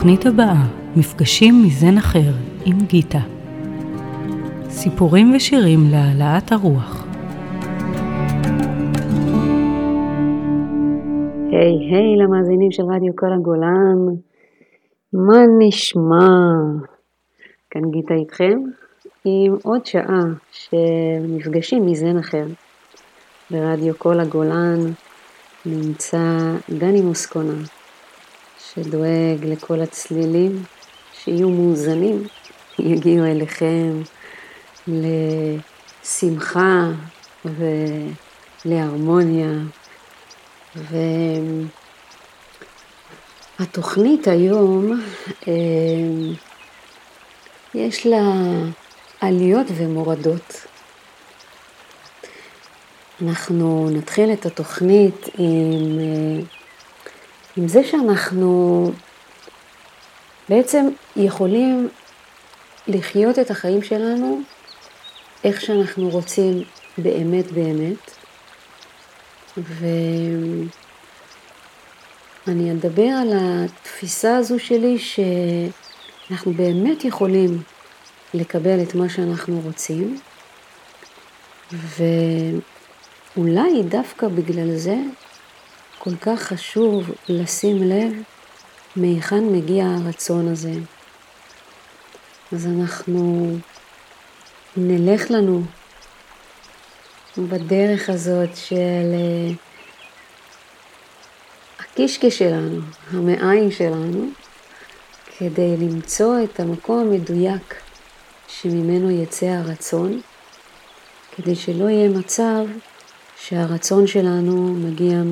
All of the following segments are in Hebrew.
בתוכנית הבאה, מפגשים מזן אחר עם גיטה. סיפורים ושירים להעלאת הרוח. היי hey, היי hey, למאזינים של רדיו כל הגולן, מה נשמע? כאן גיטה איתכם עם עוד שעה של מפגשים מזן אחר. ברדיו כל הגולן נמצא דני מוסקונה, שדואג לכל הצלילים שיהיו מאוזנים, יגיעו אליכם לשמחה ולהרמוניה. והתוכנית היום, אה, יש לה עליות ומורדות. אנחנו נתחיל את התוכנית עם, אה, עם זה שאנחנו בעצם יכולים לחיות את החיים שלנו איך שאנחנו רוצים באמת באמת. ואני אדבר על התפיסה הזו שלי שאנחנו באמת יכולים לקבל את מה שאנחנו רוצים, ואולי דווקא בגלל זה כל כך חשוב לשים לב מהיכן מגיע הרצון הזה. אז אנחנו נלך לנו בדרך הזאת של אה, הקישקע שלנו, המעיים שלנו, כדי למצוא את המקום המדויק שממנו יצא הרצון, כדי שלא יהיה מצב שהרצון שלנו מגיע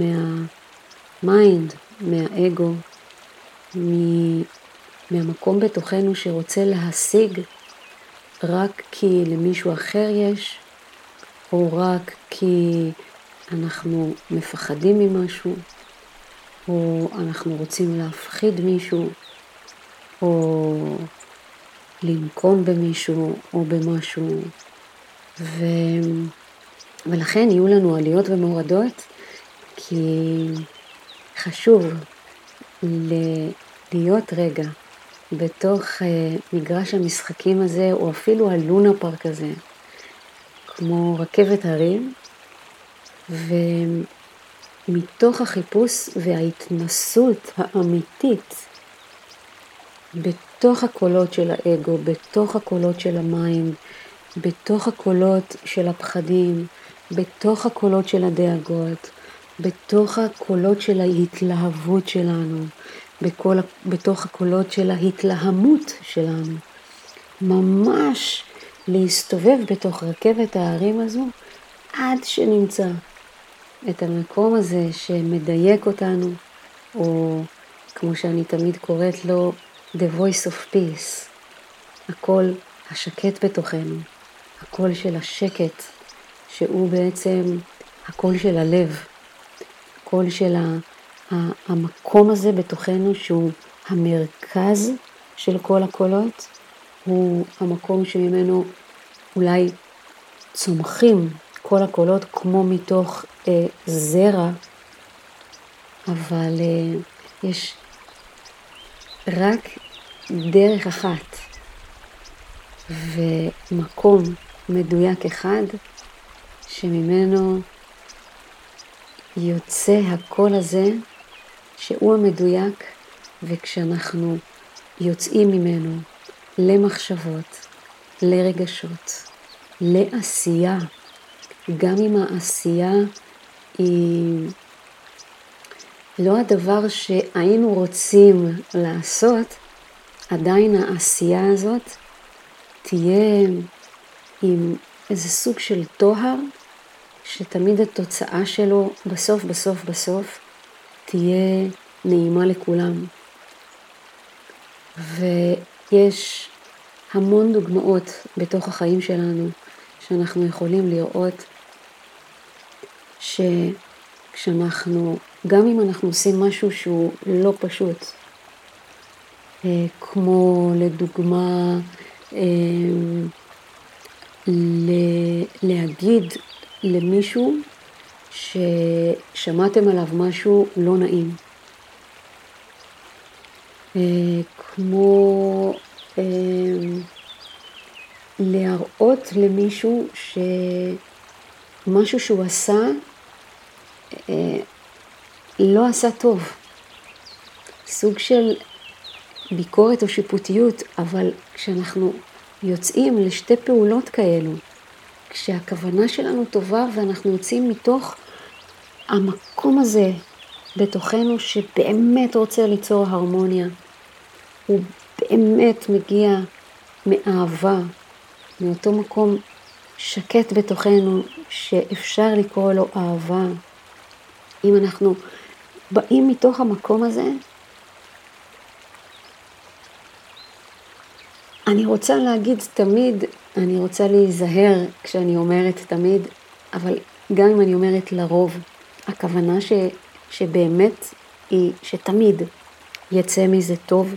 מהמיינד, מהאגו, מהמקום בתוכנו שרוצה להשיג רק כי למישהו אחר יש, או רק כי אנחנו מפחדים ממשהו, או אנחנו רוצים להפחיד מישהו, או לנקום במישהו או במשהו. ו... ולכן יהיו לנו עליות ומורדות, כי חשוב ל- להיות רגע בתוך uh, מגרש המשחקים הזה, או אפילו הלונה פארק הזה, כמו רכבת הרים, ומתוך החיפוש וההתנסות האמיתית בתוך הקולות של האגו, בתוך הקולות של המים, בתוך הקולות של הפחדים, בתוך הקולות של הדאגות, בתוך הקולות של ההתלהבות שלנו, בכל, בתוך הקולות של ההתלהמות שלנו. ממש להסתובב בתוך רכבת ההרים הזו עד שנמצא את המקום הזה שמדייק אותנו, או כמו שאני תמיד קוראת לו, The voice of peace, הקול השקט בתוכנו, הקול של השקט, שהוא בעצם הקול של הלב, הקול של המקום הזה בתוכנו שהוא המרכז של כל הקולות, הוא המקום שממנו אולי צומחים כל הקולות כמו מתוך אה, זרע, אבל אה, יש רק דרך אחת ומקום מדויק אחד שממנו יוצא הקול הזה שהוא המדויק וכשאנחנו יוצאים ממנו למחשבות, לרגשות, לעשייה, גם אם העשייה היא לא הדבר שהיינו רוצים לעשות, עדיין העשייה הזאת תהיה עם איזה סוג של טוהר, שתמיד התוצאה שלו בסוף בסוף בסוף תהיה נעימה לכולם. ויש המון דוגמאות בתוך החיים שלנו שאנחנו יכולים לראות שכשאנחנו, גם אם אנחנו עושים משהו שהוא לא פשוט, אה, כמו לדוגמה אה, להגיד למישהו ששמעתם עליו משהו לא נעים. כמו להראות למישהו שמשהו שהוא עשה לא עשה טוב. סוג של ביקורת או שיפוטיות, אבל כשאנחנו יוצאים לשתי פעולות כאלו, כשהכוונה שלנו טובה ואנחנו יוצאים מתוך המקום הזה בתוכנו שבאמת רוצה ליצור הרמוניה, הוא באמת מגיע מאהבה, מאותו מקום שקט בתוכנו שאפשר לקרוא לו אהבה. אם אנחנו באים מתוך המקום הזה, אני רוצה להגיד תמיד, אני רוצה להיזהר כשאני אומרת תמיד, אבל גם אם אני אומרת לרוב, הכוונה ש, שבאמת היא שתמיד יצא מזה טוב,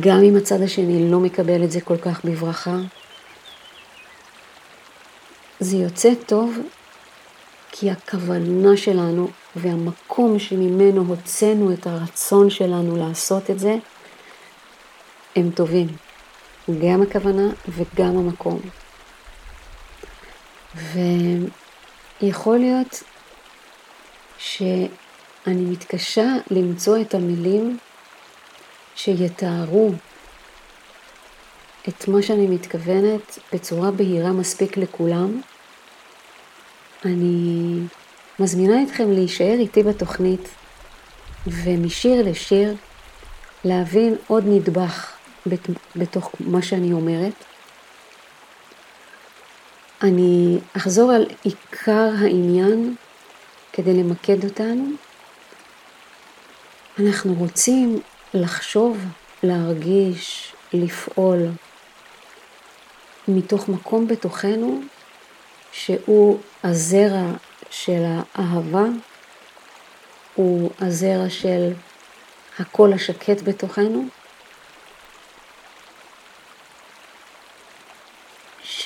גם אם הצד השני לא מקבל את זה כל כך בברכה, זה יוצא טוב כי הכוונה שלנו והמקום שממנו הוצאנו את הרצון שלנו לעשות את זה, הם טובים. גם הכוונה וגם המקום. ויכול להיות שאני מתקשה למצוא את המילים שיתארו את מה שאני מתכוונת בצורה בהירה מספיק לכולם. אני מזמינה אתכם להישאר איתי בתוכנית ומשיר לשיר להבין עוד נדבך בתוך מה שאני אומרת. אני אחזור על עיקר העניין כדי למקד אותנו. אנחנו רוצים לחשוב, להרגיש, לפעול מתוך מקום בתוכנו שהוא הזרע של האהבה, הוא הזרע של הקול השקט בתוכנו,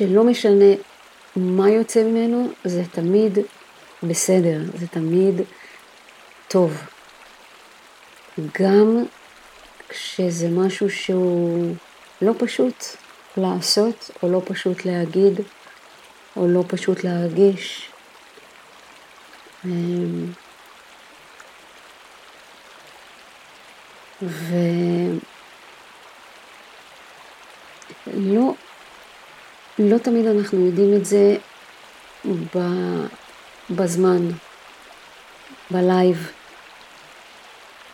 שלא משנה מה יוצא ממנו, זה תמיד בסדר, זה תמיד טוב. גם כשזה משהו שהוא לא פשוט לעשות, או לא פשוט להגיד, או לא פשוט להרגיש. אמ, ולא לא תמיד אנחנו יודעים את זה בזמן, בלייב.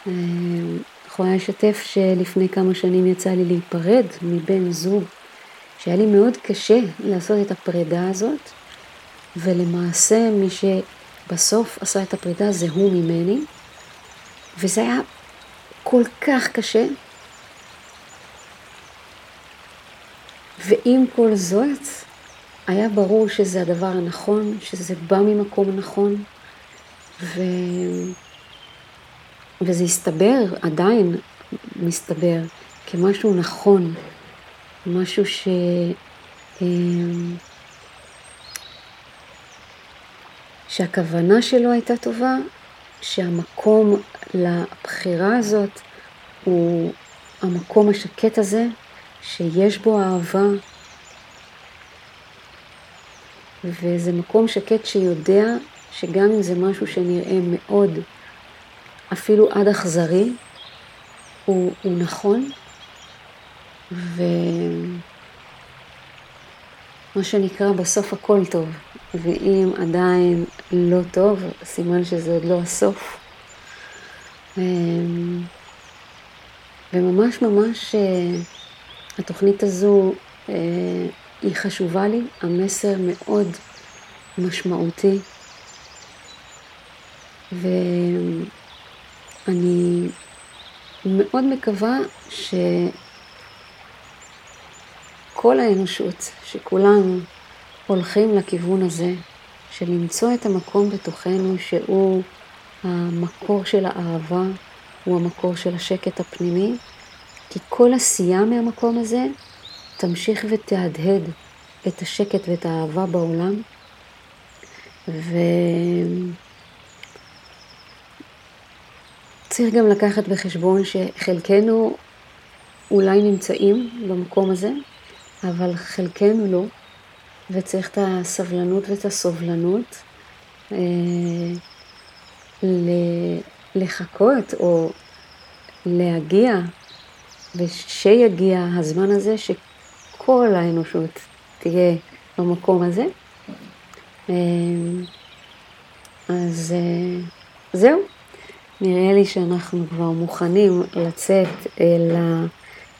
אמ, יכולה לשתף שלפני כמה שנים יצא לי להיפרד מבן זוג, שהיה לי מאוד קשה לעשות את הפרידה הזאת, ולמעשה מי שבסוף עשה את הפרידה זה הוא ממני, וזה היה כל כך קשה. ועם כל זאת, היה ברור שזה הדבר הנכון, שזה בא ממקום נכון, ו... וזה הסתבר, עדיין מסתבר, כמשהו נכון, משהו ש... אמ, שהכוונה שלו הייתה טובה, שהמקום לבחירה הזאת הוא המקום השקט הזה, שיש בו אהבה, וזה מקום שקט שיודע שגם אם זה משהו שנראה מאוד אפילו עד אכזרי, הוא, הוא נכון, ומה שנקרא בסוף הכל טוב, ואם עדיין לא טוב, סימן שזה עוד לא הסוף. אמ, וממש ממש אה, התוכנית הזו אה, היא חשובה לי, המסר מאוד משמעותי. ו... אני מאוד מקווה שכל האנושות, שכולנו הולכים לכיוון הזה, של למצוא את המקום בתוכנו שהוא המקור של האהבה, הוא המקור של השקט הפנימי, כי כל עשייה מהמקום הזה תמשיך ותהדהד את השקט ואת האהבה בעולם. ו... צריך גם לקחת בחשבון שחלקנו אולי נמצאים במקום הזה, אבל חלקנו לא, וצריך את הסבלנות ואת הסובלנות אה, לחכות או להגיע, ושיגיע הזמן הזה שכל האנושות תהיה במקום הזה. אה, אז אה, זהו, נראה לי שאנחנו כבר מוכנים לצאת אל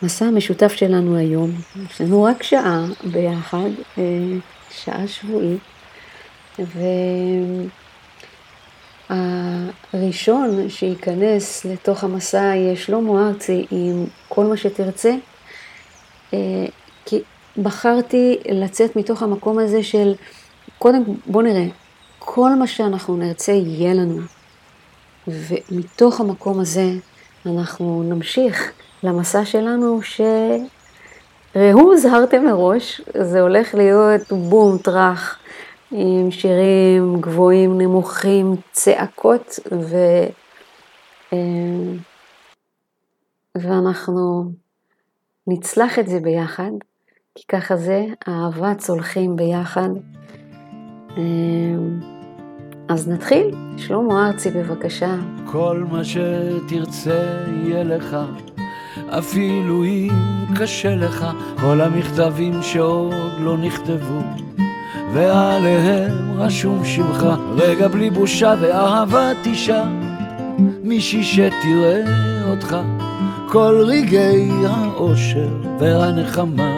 המסע המשותף שלנו היום. יש לנו רק שעה ביחד, אה, שעה שבועית, והראשון שייכנס לתוך המסע יהיה שלמה ארצי עם כל מה שתרצה, אה, כי בחרתי לצאת מתוך המקום הזה של, קודם בוא נראה, כל מה שאנחנו נרצה יהיה לנו. ומתוך המקום הזה אנחנו נמשיך למסע שלנו שראו הוזהרתם מראש, זה הולך להיות בום טראח עם שירים גבוהים, נמוכים, צעקות, ו... ואנחנו נצלח את זה ביחד, כי ככה זה, אהבה צולחים ביחד. אה, אז נתחיל. שלמה ארצי, בבקשה. כל מה שתרצה יהיה לך, אפילו אם קשה לך, כל המכתבים שעוד לא נכתבו, ועליהם רשום שמך, רגע בלי בושה ואהבה תשעה, מישהי שתראה אותך, כל רגעי האושר והנחמה.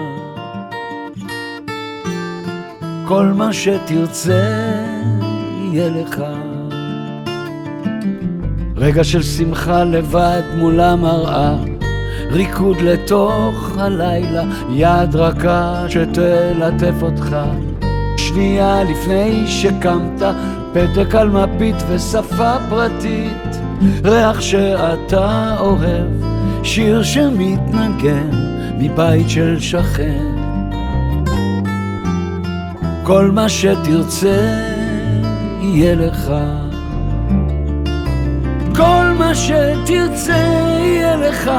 כל מה שתרצה יהיה לך. רגע של שמחה לבד מול המראה, ריקוד לתוך הלילה, יד רכה שתלטף אותך. שנייה לפני שקמת, פתק על מפית ושפה פרטית, ריח שאתה אוהב, שיר שמתנגן מבית של שכן. כל מה שתרצה יהיה לך. כל מה שתרצה יהיה לך,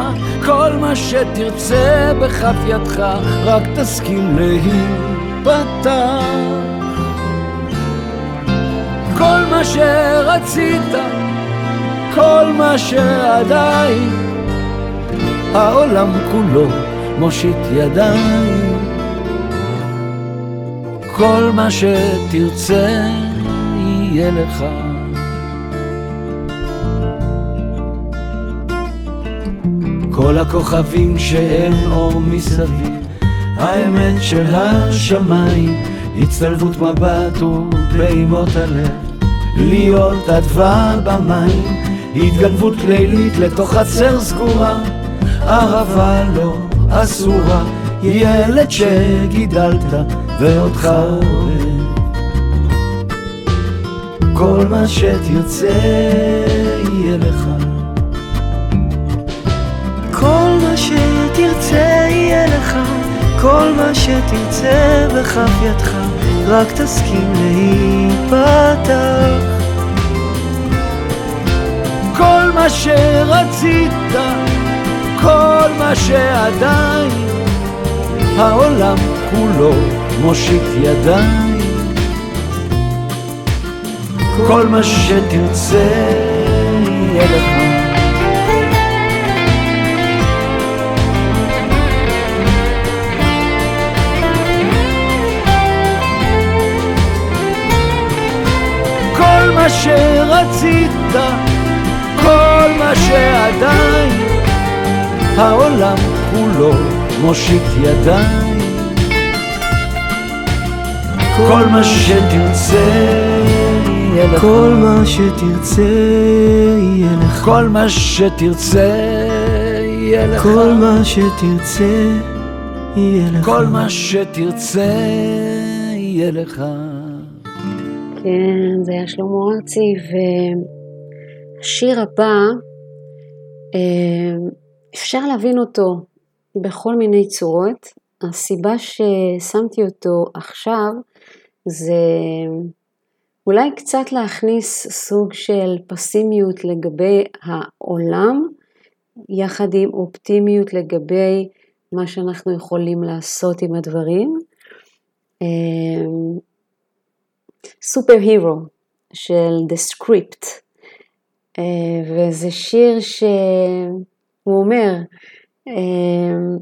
כל מה שתרצה בכף ידך, רק תסכים להיפתח. כל מה שרצית, כל מה שעדיין, העולם כולו מושיט ידיים. כל מה שתרצה יהיה לך. כל הכוכבים שאין אור מסביב, האמת של השמיים, הצטלבות מבט ופעימות הלב, להיות אדווה במים, התגנבות לילית לתוך חצר סגורה, אהבה לא אסורה, ילד שגידלת ואותך אוהב. כל מה שתרצה יהיה לך. כל מה שתרצה יהיה לך, כל מה שתרצה בכף ידך, רק תסכים להיפתח. כל מה שרצית, כל מה שעדיין, העולם כולו מושיט ידיים. כל מה שתרצה יהיה לך. כל מה שרצית, כל מה שעדיין, העולם כולו מושיט ידיים. כל מה שתרצה יהיה לך. כל מה שתרצה יהיה לך. כל מה שתרצה יהיה לך. כל מה שתרצה יהיה לך. כל מה שתרצה יהיה לך. כן, זה היה שלמה ארצי, והשיר הבא, אה, אפשר להבין אותו בכל מיני צורות. הסיבה ששמתי אותו עכשיו זה אולי קצת להכניס סוג של פסימיות לגבי העולם, יחד עם אופטימיות לגבי מה שאנחנו יכולים לעשות עם הדברים. אמ, סופר הירו של The Script, אה, וזה שיר ש... הוא אומר, אמ,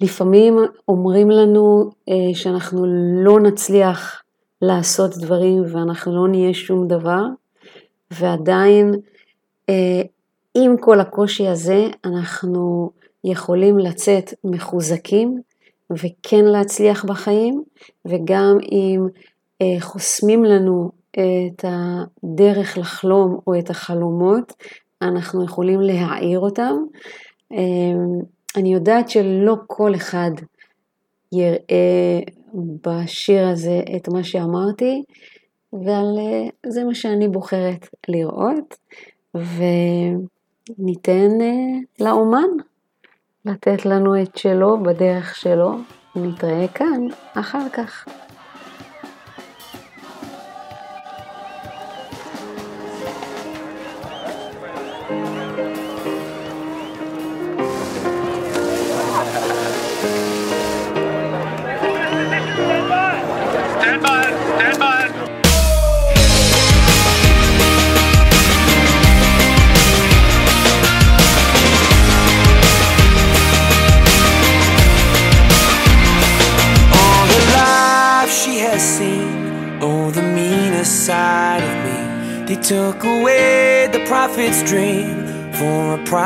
לפעמים אומרים לנו אה, שאנחנו לא נצליח לעשות דברים ואנחנו לא נהיה שום דבר, ועדיין אה, עם כל הקושי הזה אנחנו יכולים לצאת מחוזקים וכן להצליח בחיים, וגם אם אה, חוסמים לנו את הדרך לחלום או את החלומות, אנחנו יכולים להעיר אותם. אמ, אני יודעת שלא כל אחד יראה בשיר הזה את מה שאמרתי, אבל אה, זה מה שאני בוחרת לראות, וניתן אה, לאומן לתת לנו את שלו בדרך שלו. נתראה כאן אחר כך.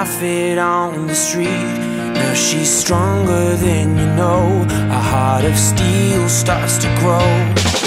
prophet on the street. Now she's stronger than you know. A heart of steel starts to grow.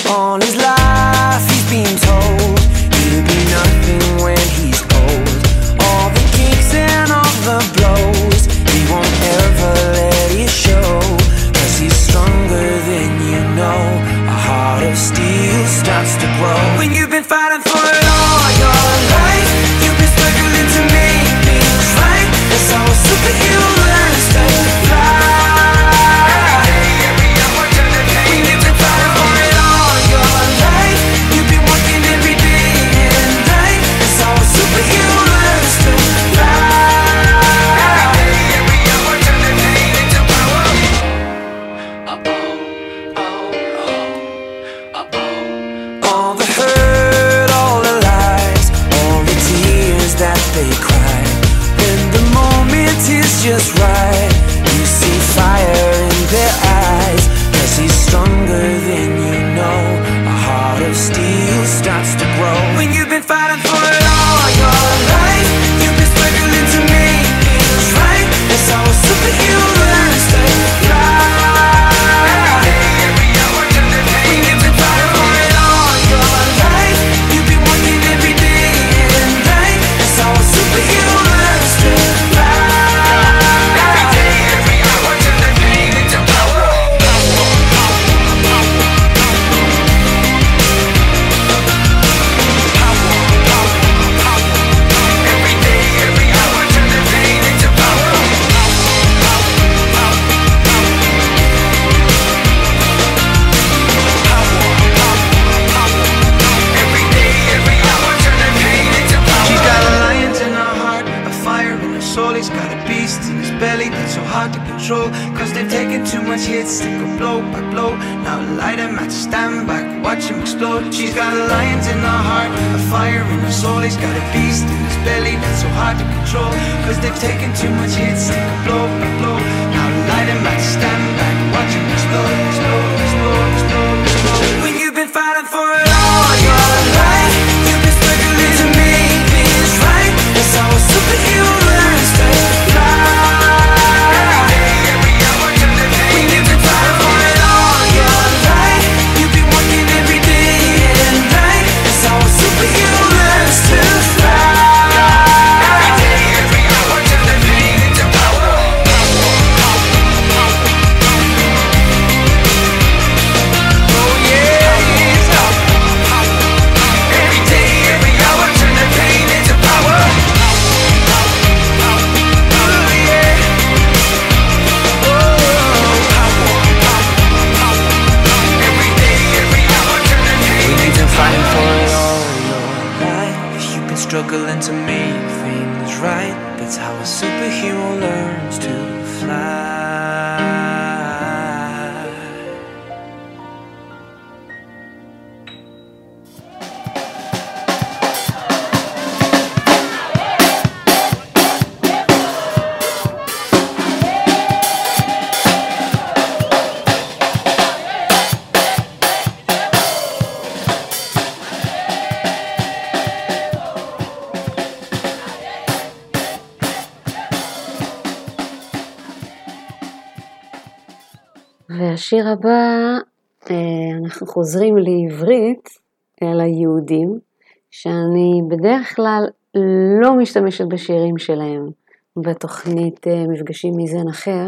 והשיר הבא, אה, אנחנו חוזרים לעברית, אל היהודים, שאני בדרך כלל לא משתמשת בשירים שלהם בתוכנית אה, מפגשים מזן אחר,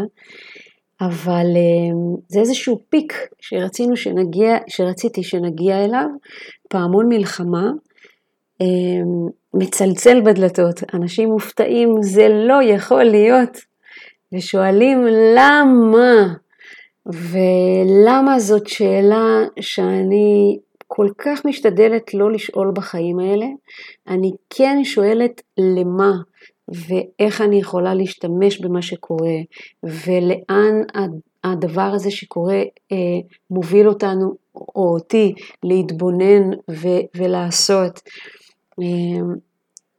אבל אה, זה איזשהו פיק שרצינו שנגיע, שרציתי שנגיע אליו, פעמון מלחמה, מצלצל בדלתות, אנשים מופתעים, זה לא יכול להיות, ושואלים למה? ולמה זאת שאלה שאני כל כך משתדלת לא לשאול בחיים האלה, אני כן שואלת למה ואיך אני יכולה להשתמש במה שקורה ולאן הדבר הזה שקורה אה, מוביל אותנו או אותי להתבונן ו- ולעשות. אה,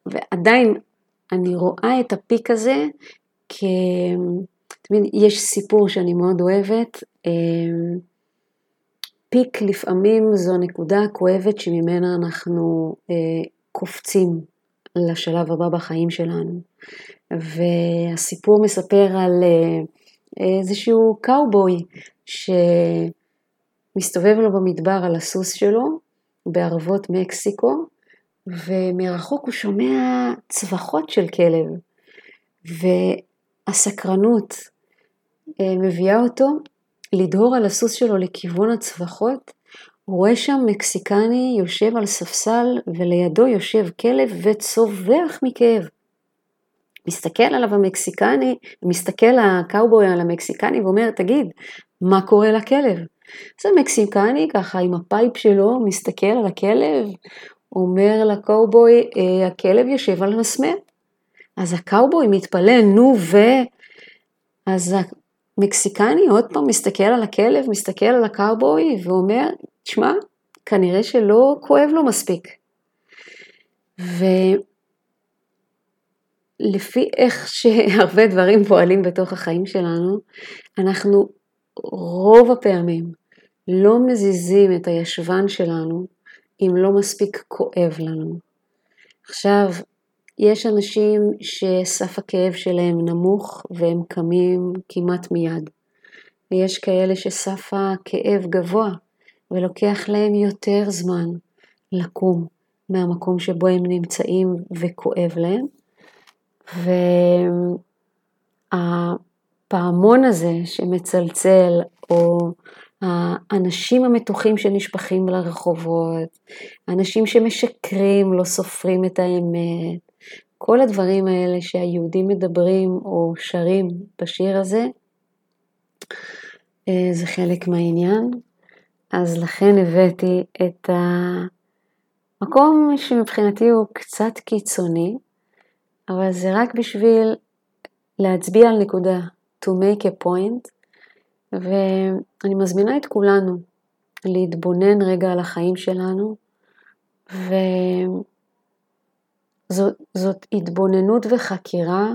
ועדיין אני רואה את הפיק הזה כ... תמיד יש סיפור שאני מאוד אוהבת, אמ, פיק לפעמים זו הנקודה הכואבת שממנה אנחנו אה, קופצים לשלב הבא בחיים שלנו. והסיפור מספר על אה, איזשהו קאובוי שמסתובב לו במדבר על הסוס שלו בערבות מקסיקו, ומרחוק הוא שומע צווחות של כלב. והסקרנות מביאה אותו לדהור על הסוס שלו לכיוון הצווחות, הוא רואה שם מקסיקני יושב על ספסל ולידו יושב כלב וצווח מכאב. מסתכל עליו המקסיקני, מסתכל הקאובוי על המקסיקני ואומר, תגיד, מה קורה לכלב? אז המקסיקני ככה עם ה pipe שלו מסתכל על הכלב, אומר לקאובוי, אה, הכלב יושב על מסמר. אז הקאובוי מתפלא, נו ו... אז מקסיקני עוד פעם מסתכל על הכלב, מסתכל על הקאובוי ואומר, תשמע, כנראה שלא כואב לו מספיק. ולפי איך שהרבה דברים פועלים בתוך החיים שלנו, אנחנו רוב הפעמים לא מזיזים את הישבן שלנו אם לא מספיק כואב לנו. עכשיו, יש אנשים שסף הכאב שלהם נמוך והם קמים כמעט מיד. ויש כאלה שסף הכאב גבוה ולוקח להם יותר זמן לקום מהמקום שבו הם נמצאים וכואב להם. והפעמון הזה שמצלצל, או האנשים המתוחים שנשפכים לרחובות, אנשים שמשקרים, לא סופרים את האמת, כל הדברים האלה שהיהודים מדברים או שרים בשיר הזה, אה, זה חלק מהעניין. אז לכן הבאתי את המקום שמבחינתי הוא קצת קיצוני, אבל זה רק בשביל להצביע על נקודה, to make a point, ואני מזמינה את כולנו להתבונן רגע על החיים שלנו, ו... זאת, זאת התבוננות וחקירה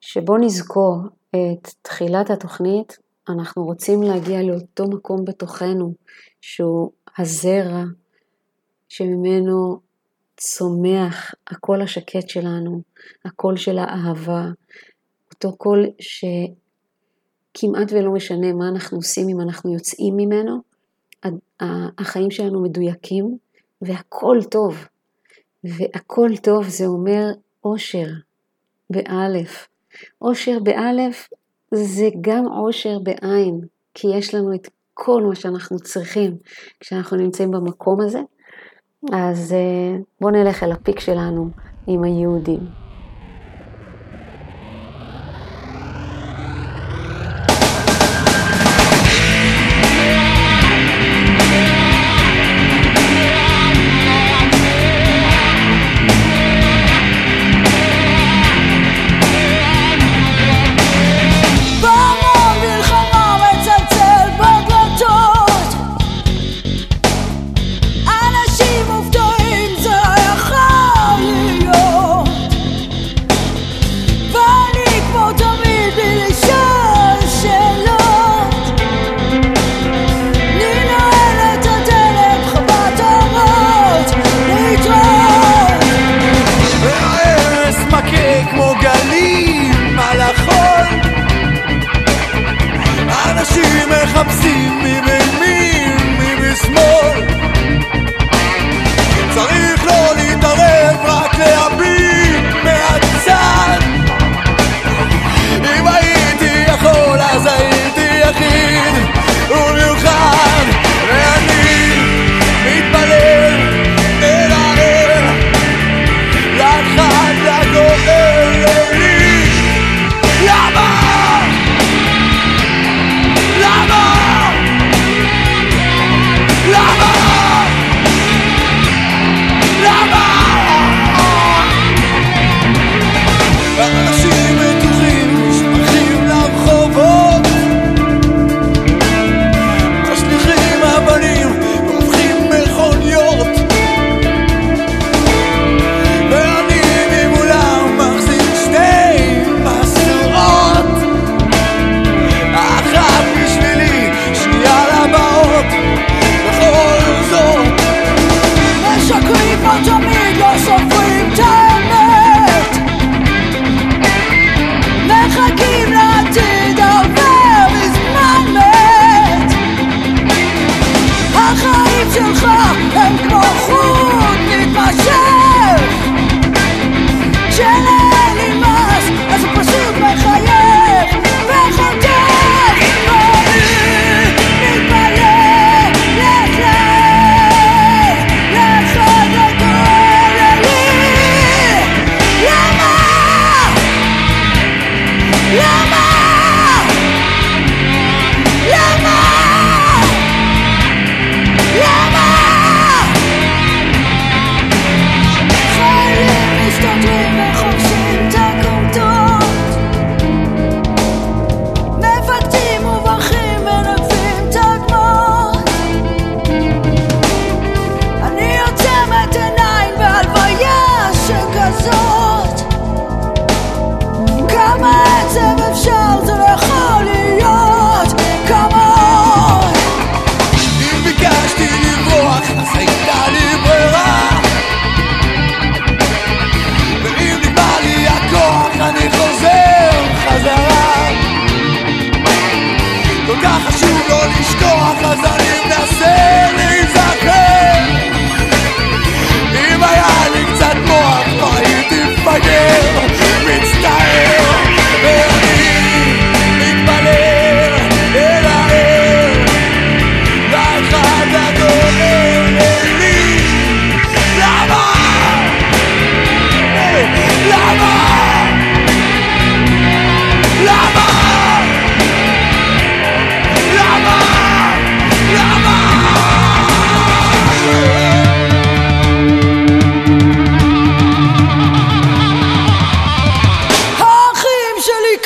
שבו נזכור את תחילת התוכנית, אנחנו רוצים להגיע לאותו מקום בתוכנו שהוא הזרע שממנו צומח הקול השקט שלנו, הקול של האהבה, אותו קול שכמעט ולא משנה מה אנחנו עושים אם אנחנו יוצאים ממנו, החיים שלנו מדויקים והכל טוב. והכל טוב זה אומר אושר, באלף. אושר באלף זה גם אושר בעין, כי יש לנו את כל מה שאנחנו צריכים כשאנחנו נמצאים במקום הזה. אז אה, בואו נלך אל הפיק שלנו עם היהודים. hapsimi me.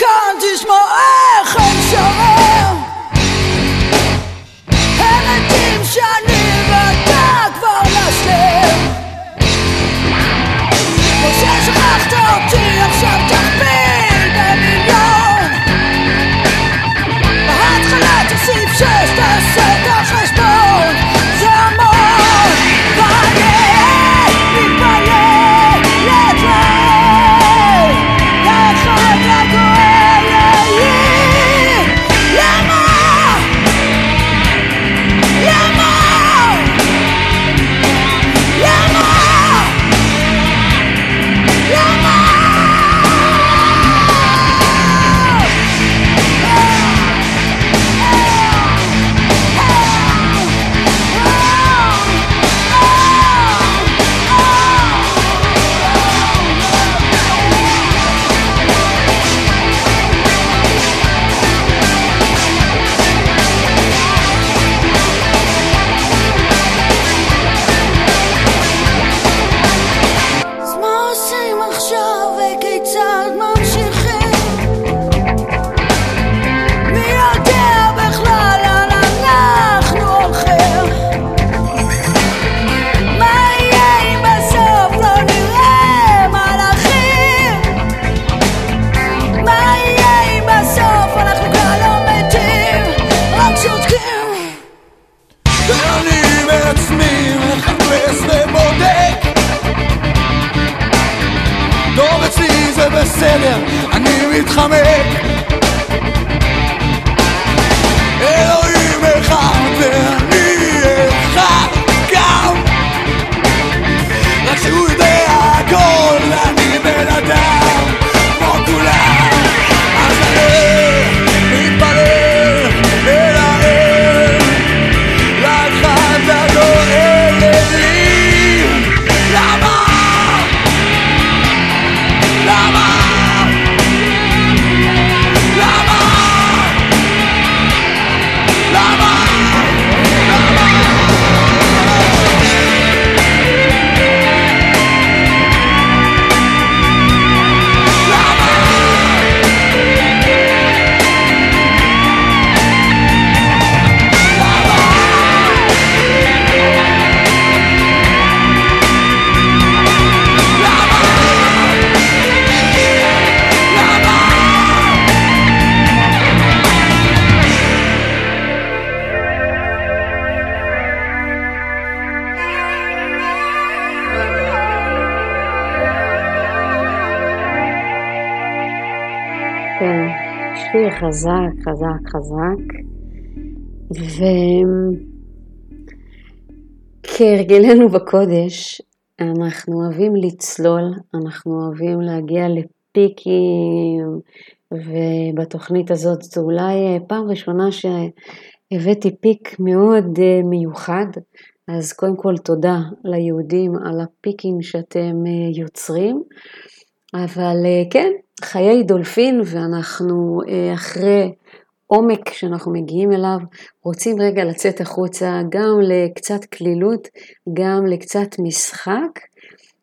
God. חזק. וכהרגלנו בקודש, אנחנו אוהבים לצלול, אנחנו אוהבים להגיע לפיקים, ובתוכנית הזאת זו אולי אה, פעם ראשונה שהבאתי פיק מאוד אה, מיוחד, אז קודם כל תודה ליהודים על הפיקים שאתם אה, יוצרים, אבל כן, חיי דולפין ואנחנו אחרי העומק שאנחנו מגיעים אליו, רוצים רגע לצאת החוצה גם לקצת קלילות, גם לקצת משחק,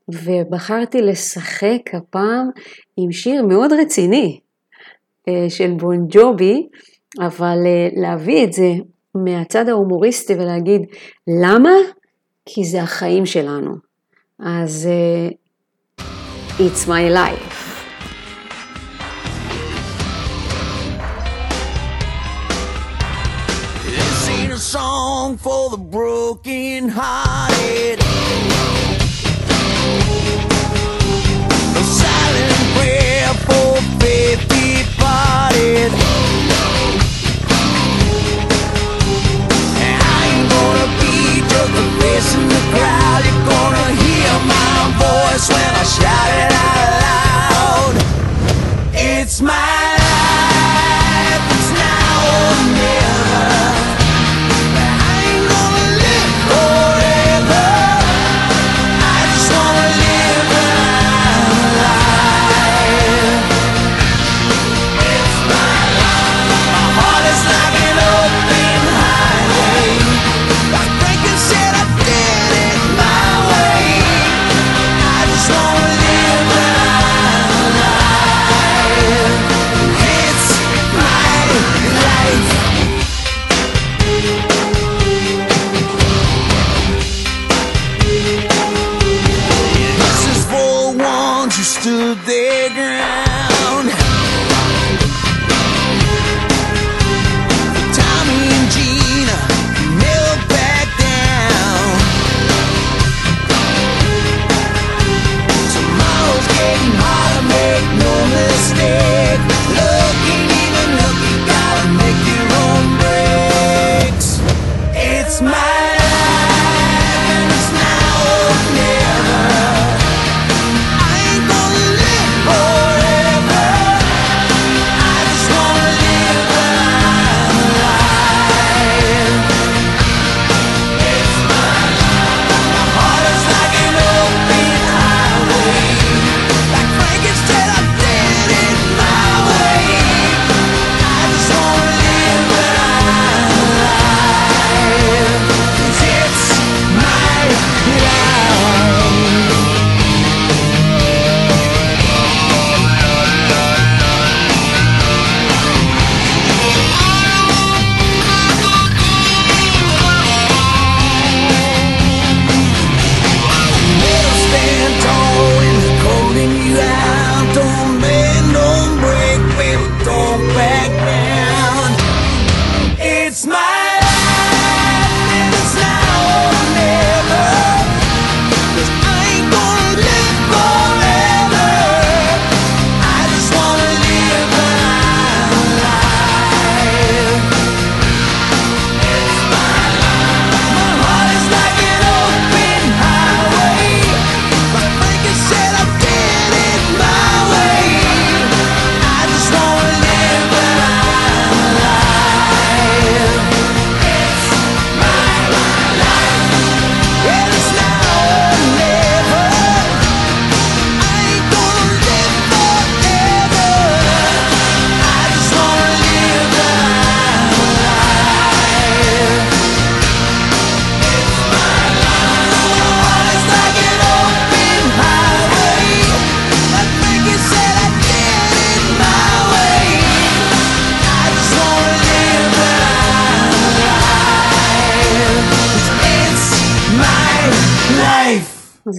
ובחרתי לשחק הפעם עם שיר מאוד רציני אה, של בון ג'ובי, אבל אה, להביא את זה מהצד ההומוריסטי ולהגיד למה? כי זה החיים שלנו. אז אה, it's my life. Song for the broken hearted. A silent prayer for faith departed. I ain't gonna be just a face in the crowd. You're gonna hear my voice when I shout it out loud. It's my life, it's now or never.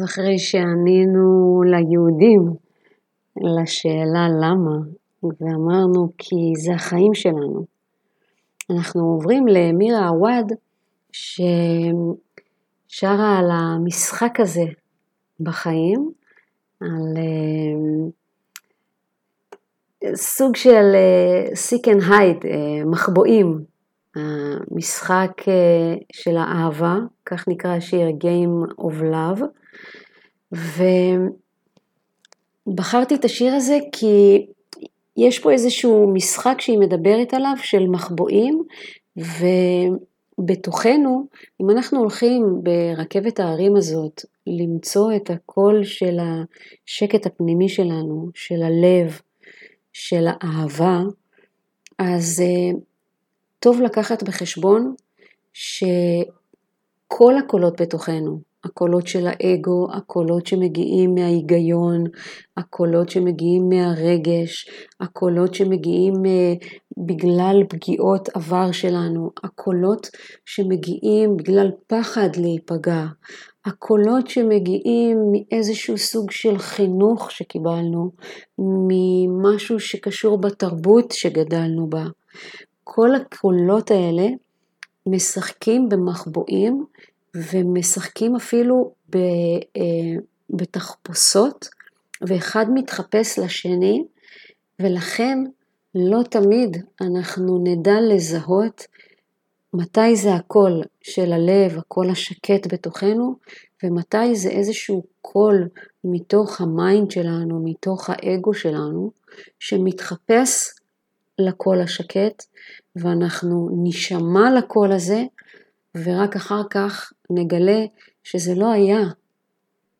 אחרי שענינו ליהודים לשאלה למה, ואמרנו כי זה החיים שלנו, אנחנו עוברים למירה עווד, ששרה על המשחק הזה בחיים, על אה, סוג של and hide, אה, מחבואים, המשחק אה, של האהבה, כך נקרא השיר Game of Love, ובחרתי את השיר הזה כי יש פה איזשהו משחק שהיא מדברת עליו של מחבואים, ובתוכנו, אם אנחנו הולכים ברכבת ההרים הזאת למצוא את הקול של השקט הפנימי שלנו, של הלב, של האהבה, אז אה, טוב לקחת בחשבון שכל הקולות בתוכנו, הקולות של האגו, הקולות שמגיעים מההיגיון, הקולות שמגיעים מהרגש, הקולות שמגיעים אה, בגלל פגיעות עבר שלנו, הקולות שמגיעים בגלל פחד להיפגע, הקולות שמגיעים מאיזשהו סוג של חינוך שקיבלנו, ממשהו שקשור בתרבות שגדלנו בה. כל הקולות האלה משחקים במחבואים ומשחקים אפילו ב, אה, בתחפושות, ואחד מתחפש לשני, ולכן לא תמיד אנחנו נדע לזהות מתי זה הקול של הלב, הקול השקט בתוכנו, ומתי זה איזשהו קול מתוך ה mind שלנו, מתוך האגו שלנו, שמתחפש לקול השקט, ואנחנו נשמע לקול הזה, ורק אחר כך נגלה שזה לא היה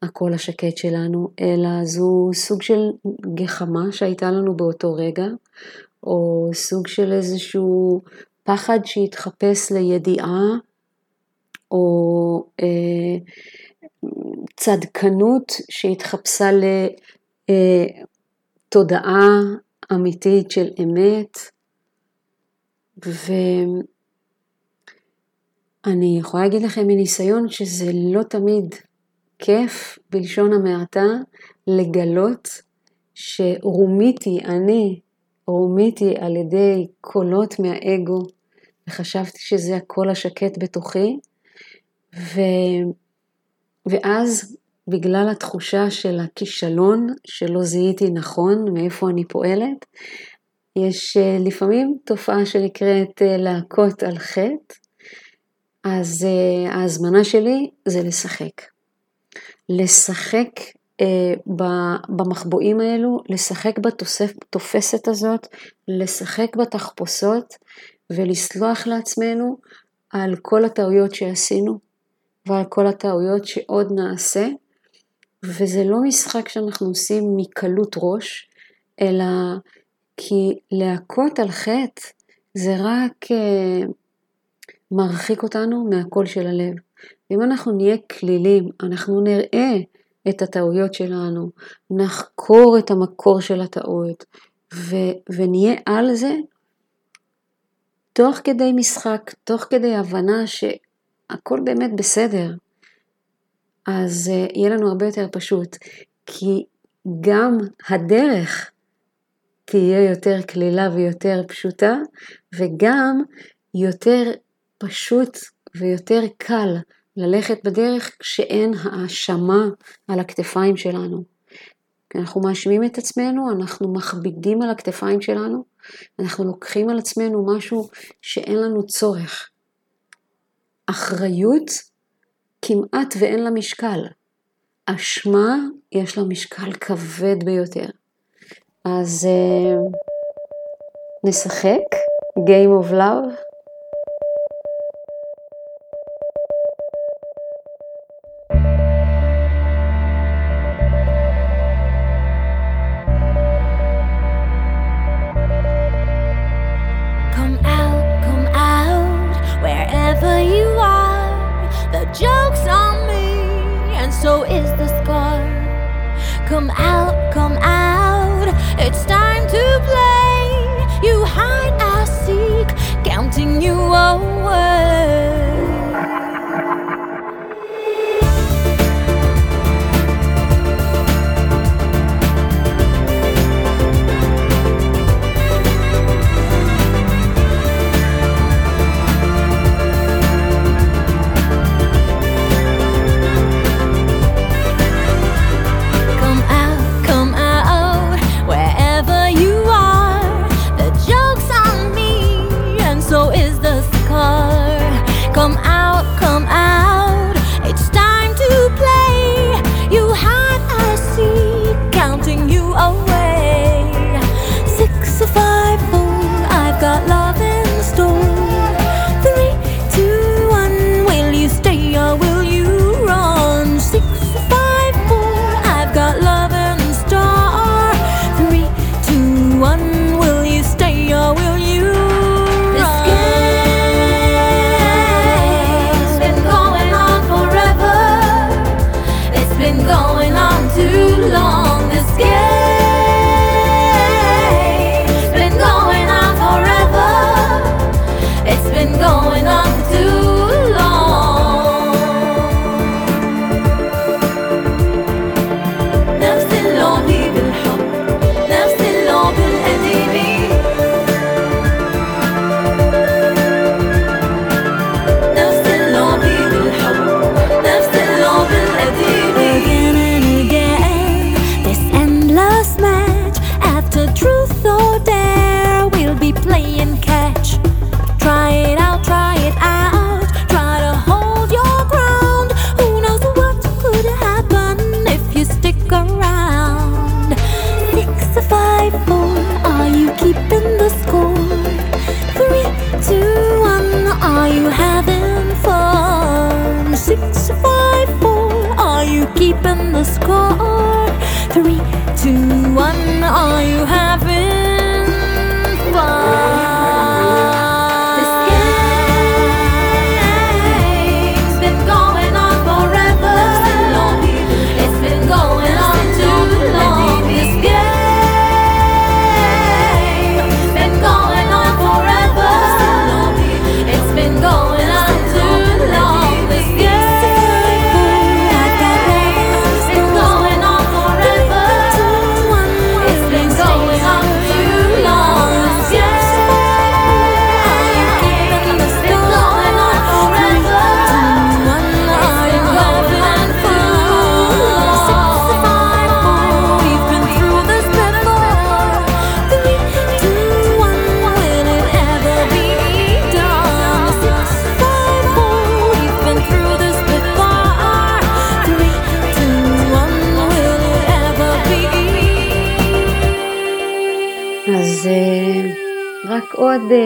הקול השקט שלנו, אלא זו סוג של גחמה שהייתה לנו באותו רגע, או סוג של איזשהו פחד שהתחפש לידיעה, או אה, צדקנות שהתחפשה לתודעה אה, אמיתית של אמת. ואני יכולה להגיד לכם מניסיון שזה לא תמיד כיף, בלשון המעטה, לגלות שרומיתי, אני רומיתי על ידי קולות מהאגו, וחשבתי שזה הקול השקט בתוכי, ו... ואז בגלל התחושה של הכישלון, שלא זיהיתי נכון מאיפה אני פועלת, יש אה, לפעמים תופעה שנקראת אה, להכות על חטא, אז אה, ההזמנה שלי זה לשחק. לשחק במחבואים האלו, לשחק בתופסת הזאת, לשחק בתחפושות ולסלוח לעצמנו על כל הטעויות שעשינו ועל כל הטעויות שעוד נעשה. וזה לא משחק שאנחנו עושים מקלות ראש, אלא כי להכות על חטא זה רק uh, מרחיק אותנו מהקול של הלב. אם אנחנו נהיה כלילים, אנחנו נראה את הטעויות שלנו, נחקור את המקור של הטעות ו- ונהיה על זה תוך כדי משחק, תוך כדי הבנה שהכל באמת בסדר, אז uh, יהיה לנו הרבה יותר פשוט, כי גם הדרך תהיה יותר קלילה ויותר פשוטה, וגם יותר פשוט ויותר קל ללכת בדרך כשאין האשמה על הכתפיים שלנו. כשאנחנו מאשימים את עצמנו, אנחנו מכבידים על הכתפיים שלנו, אנחנו לוקחים על עצמנו משהו שאין לנו צורך. אחריות כמעט ואין לה משקל. אשמה יש לה משקל כבד ביותר. אז uh, נשחק Game of Love. you over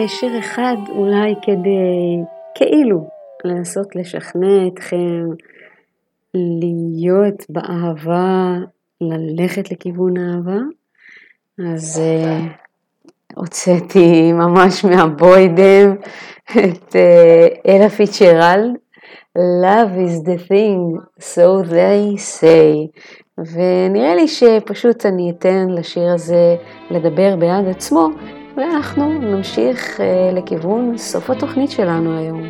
שיר אחד אולי כדי כאילו לנסות לשכנע אתכם להיות באהבה, ללכת לכיוון האהבה. אז אה, הוצאתי ממש מהבוידם את אה, אלה פיצ'רלד, Love is the thing, so they say. ונראה לי שפשוט אני אתן לשיר הזה לדבר בעד עצמו, ואנחנו נמשיך אה, לכיוון סוף התוכנית שלנו היום.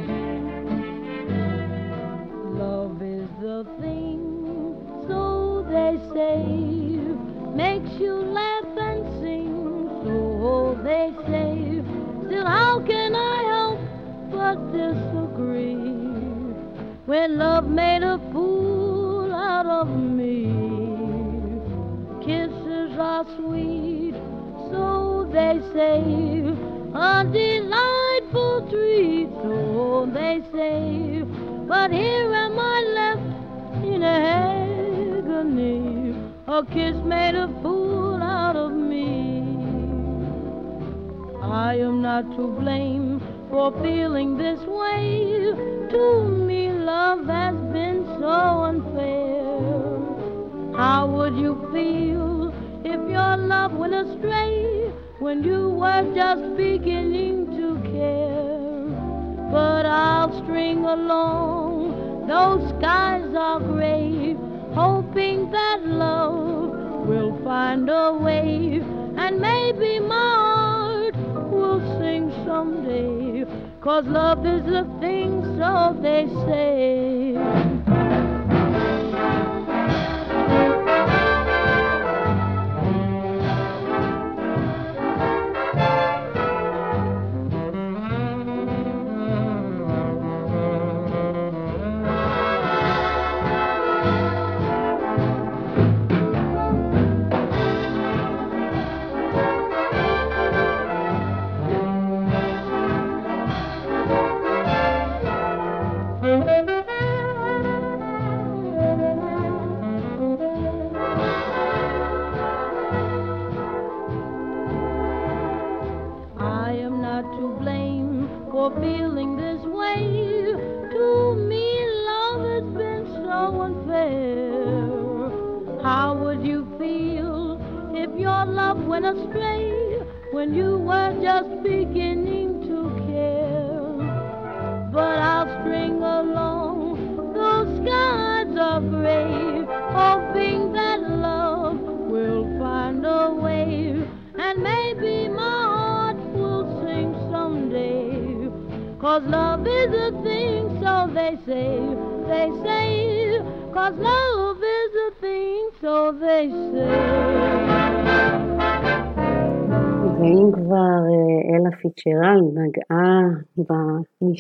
When love made a fool out of me, kisses are sweet, they say, a delightful treat, so they say. But here am I left in agony. A kiss made a fool out of me. I am not to blame for feeling this way. To me, love has been so unfair. How would you feel if your love went astray when you were just beginning to care? But I'll string along, those skies are gray, hoping that love will find a way, and maybe my heart will sing someday. Cause love is a thing, so they say.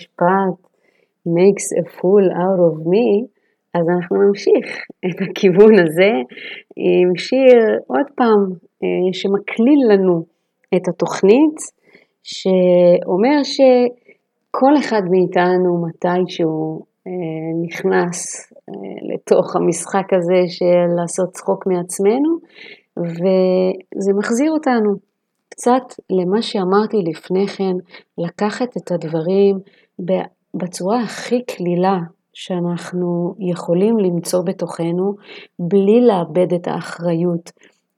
במשפט makes a fool out of me, אז אנחנו נמשיך את הכיוון הזה עם שיר, עוד פעם, אה, שמקליל לנו את התוכנית, שאומר שכל אחד מאיתנו מתישהו אה, נכנס אה, לתוך המשחק הזה של לעשות צחוק מעצמנו, וזה מחזיר אותנו קצת למה שאמרתי לפני כן, לקחת את הדברים בצורה הכי קלילה שאנחנו יכולים למצוא בתוכנו בלי לאבד את האחריות.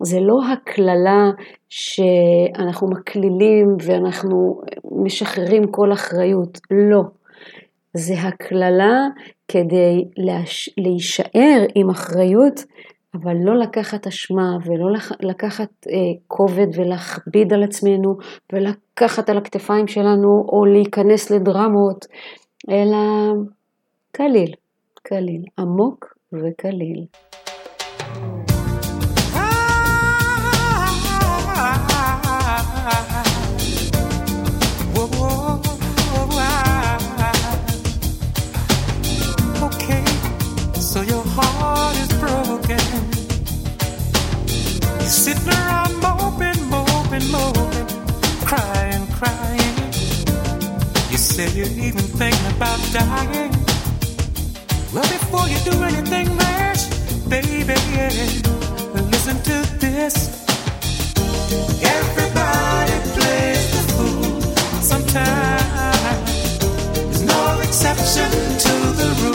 זה לא הקללה שאנחנו מקלילים ואנחנו משחררים כל אחריות, לא. זה הקללה כדי. להישאר עם אחריות, אבל לא לקחת אשמה ולא לקחת אה, כובד ולהכביד על עצמנו ולקחת על הכתפיים שלנו או להיכנס לדרמות, אלא קליל, קליל, עמוק וקליל. Sitting around moping, moping, moping, crying, crying. You say you're even thinking about dying. Well, before you do anything rash, baby, listen to this. Everybody plays the fool sometimes. There's no exception to the rule.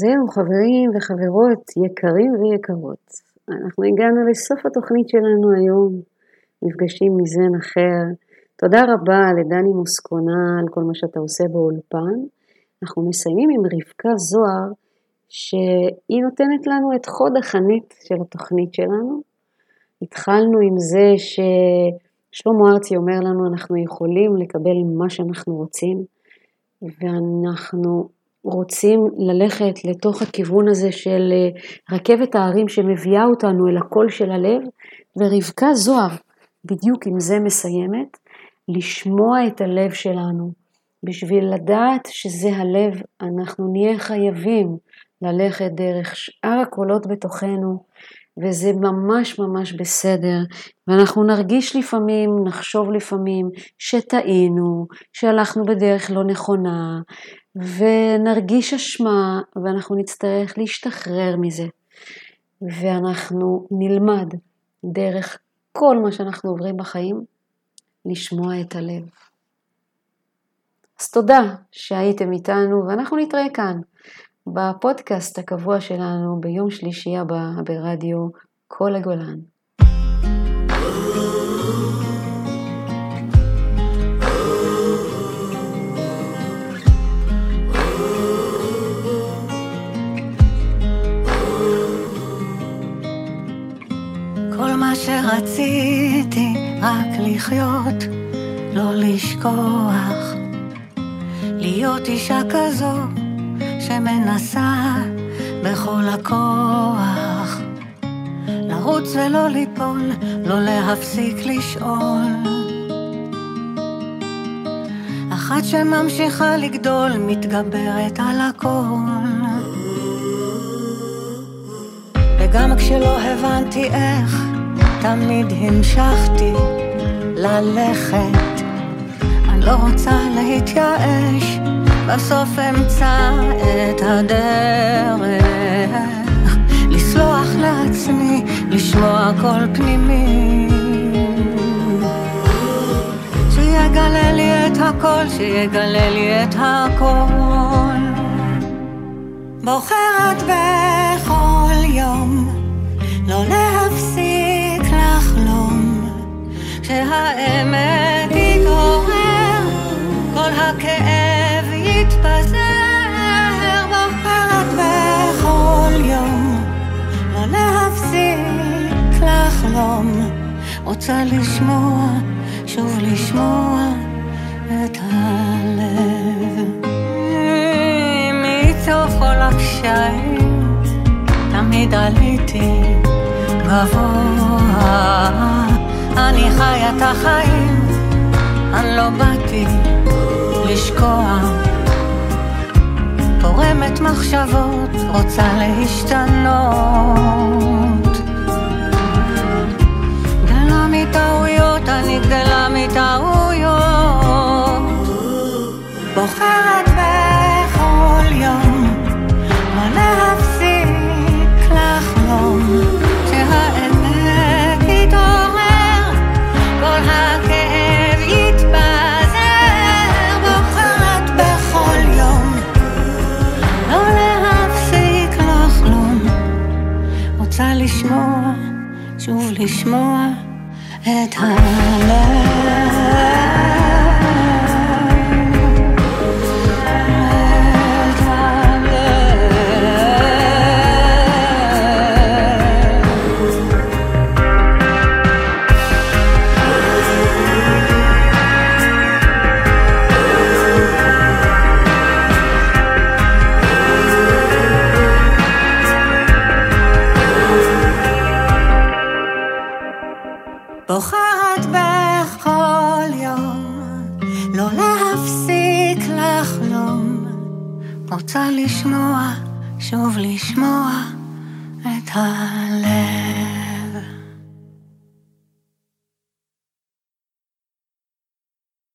זהו חברים וחברות יקרים ויקרות, אנחנו הגענו לסוף התוכנית שלנו היום, מפגשים מזן אחר. תודה רבה לדני מוסקונה על כל מה שאתה עושה באולפן. אנחנו מסיימים עם רבקה זוהר, שהיא נותנת לנו את חוד החנית של התוכנית שלנו. התחלנו עם זה ששלמה ארצי אומר לנו אנחנו יכולים לקבל מה שאנחנו רוצים, ואנחנו רוצים ללכת לתוך הכיוון הזה של אה, רכבת ההרים שמביאה אותנו אל הקול של הלב, ורבקה זוהר בדיוק עם זה מסיימת, לשמוע את הלב שלנו. בשביל לדעת שזה הלב, אנחנו נהיה חייבים ללכת דרך שאר הקולות בתוכנו, וזה ממש ממש בסדר, ואנחנו נרגיש לפעמים, נחשוב לפעמים שטעינו, שהלכנו בדרך לא נכונה, ונרגיש אשמה, ואנחנו נצטרך להשתחרר מזה. ואנחנו נלמד דרך כל מה שאנחנו עוברים בחיים, לשמוע את הלב. אז תודה שהייתם איתנו, ואנחנו נתראה כאן בפודקאסט הקבוע שלנו ביום שלישי הבא ברדיו כל הגולן. שרציתי רק לחיות, לא לשכוח, להיות אישה כזו שמנסה בכל הכוח, לרוץ ולא ליפול, לא להפסיק לשאול. אחת שממשיכה לגדול, מתגברת על הכל. וגם כשלא הבנתי איך, תמיד המשכתי ללכת. אני לא רוצה להתייאש, בסוף אמצא את הדרך. לסלוח לעצמי, לשמוע קול פנימי. שיגלה לי את הכל, שיגלה לי את הכל. בוחרת בכל יום לא להפסיק שהאמת יתעורר, כל הכאב יתפזר. בוחרת בכל יום לא להפסיק לחלום, רוצה לשמוע, שוב לשמוע את הלב. מתוך כל הקשיים, תמיד עליתי גבוה. אני חיה את החיים, אני לא באתי לשקוע. פורמת מחשבות, רוצה להשתנות. גדלה מטעויות, אני גדלה מטעויות. בוחרת בכל יום לא להפסיק לחלום לשמוע, שוב לשמוע את הלב. רוצה לשמוע,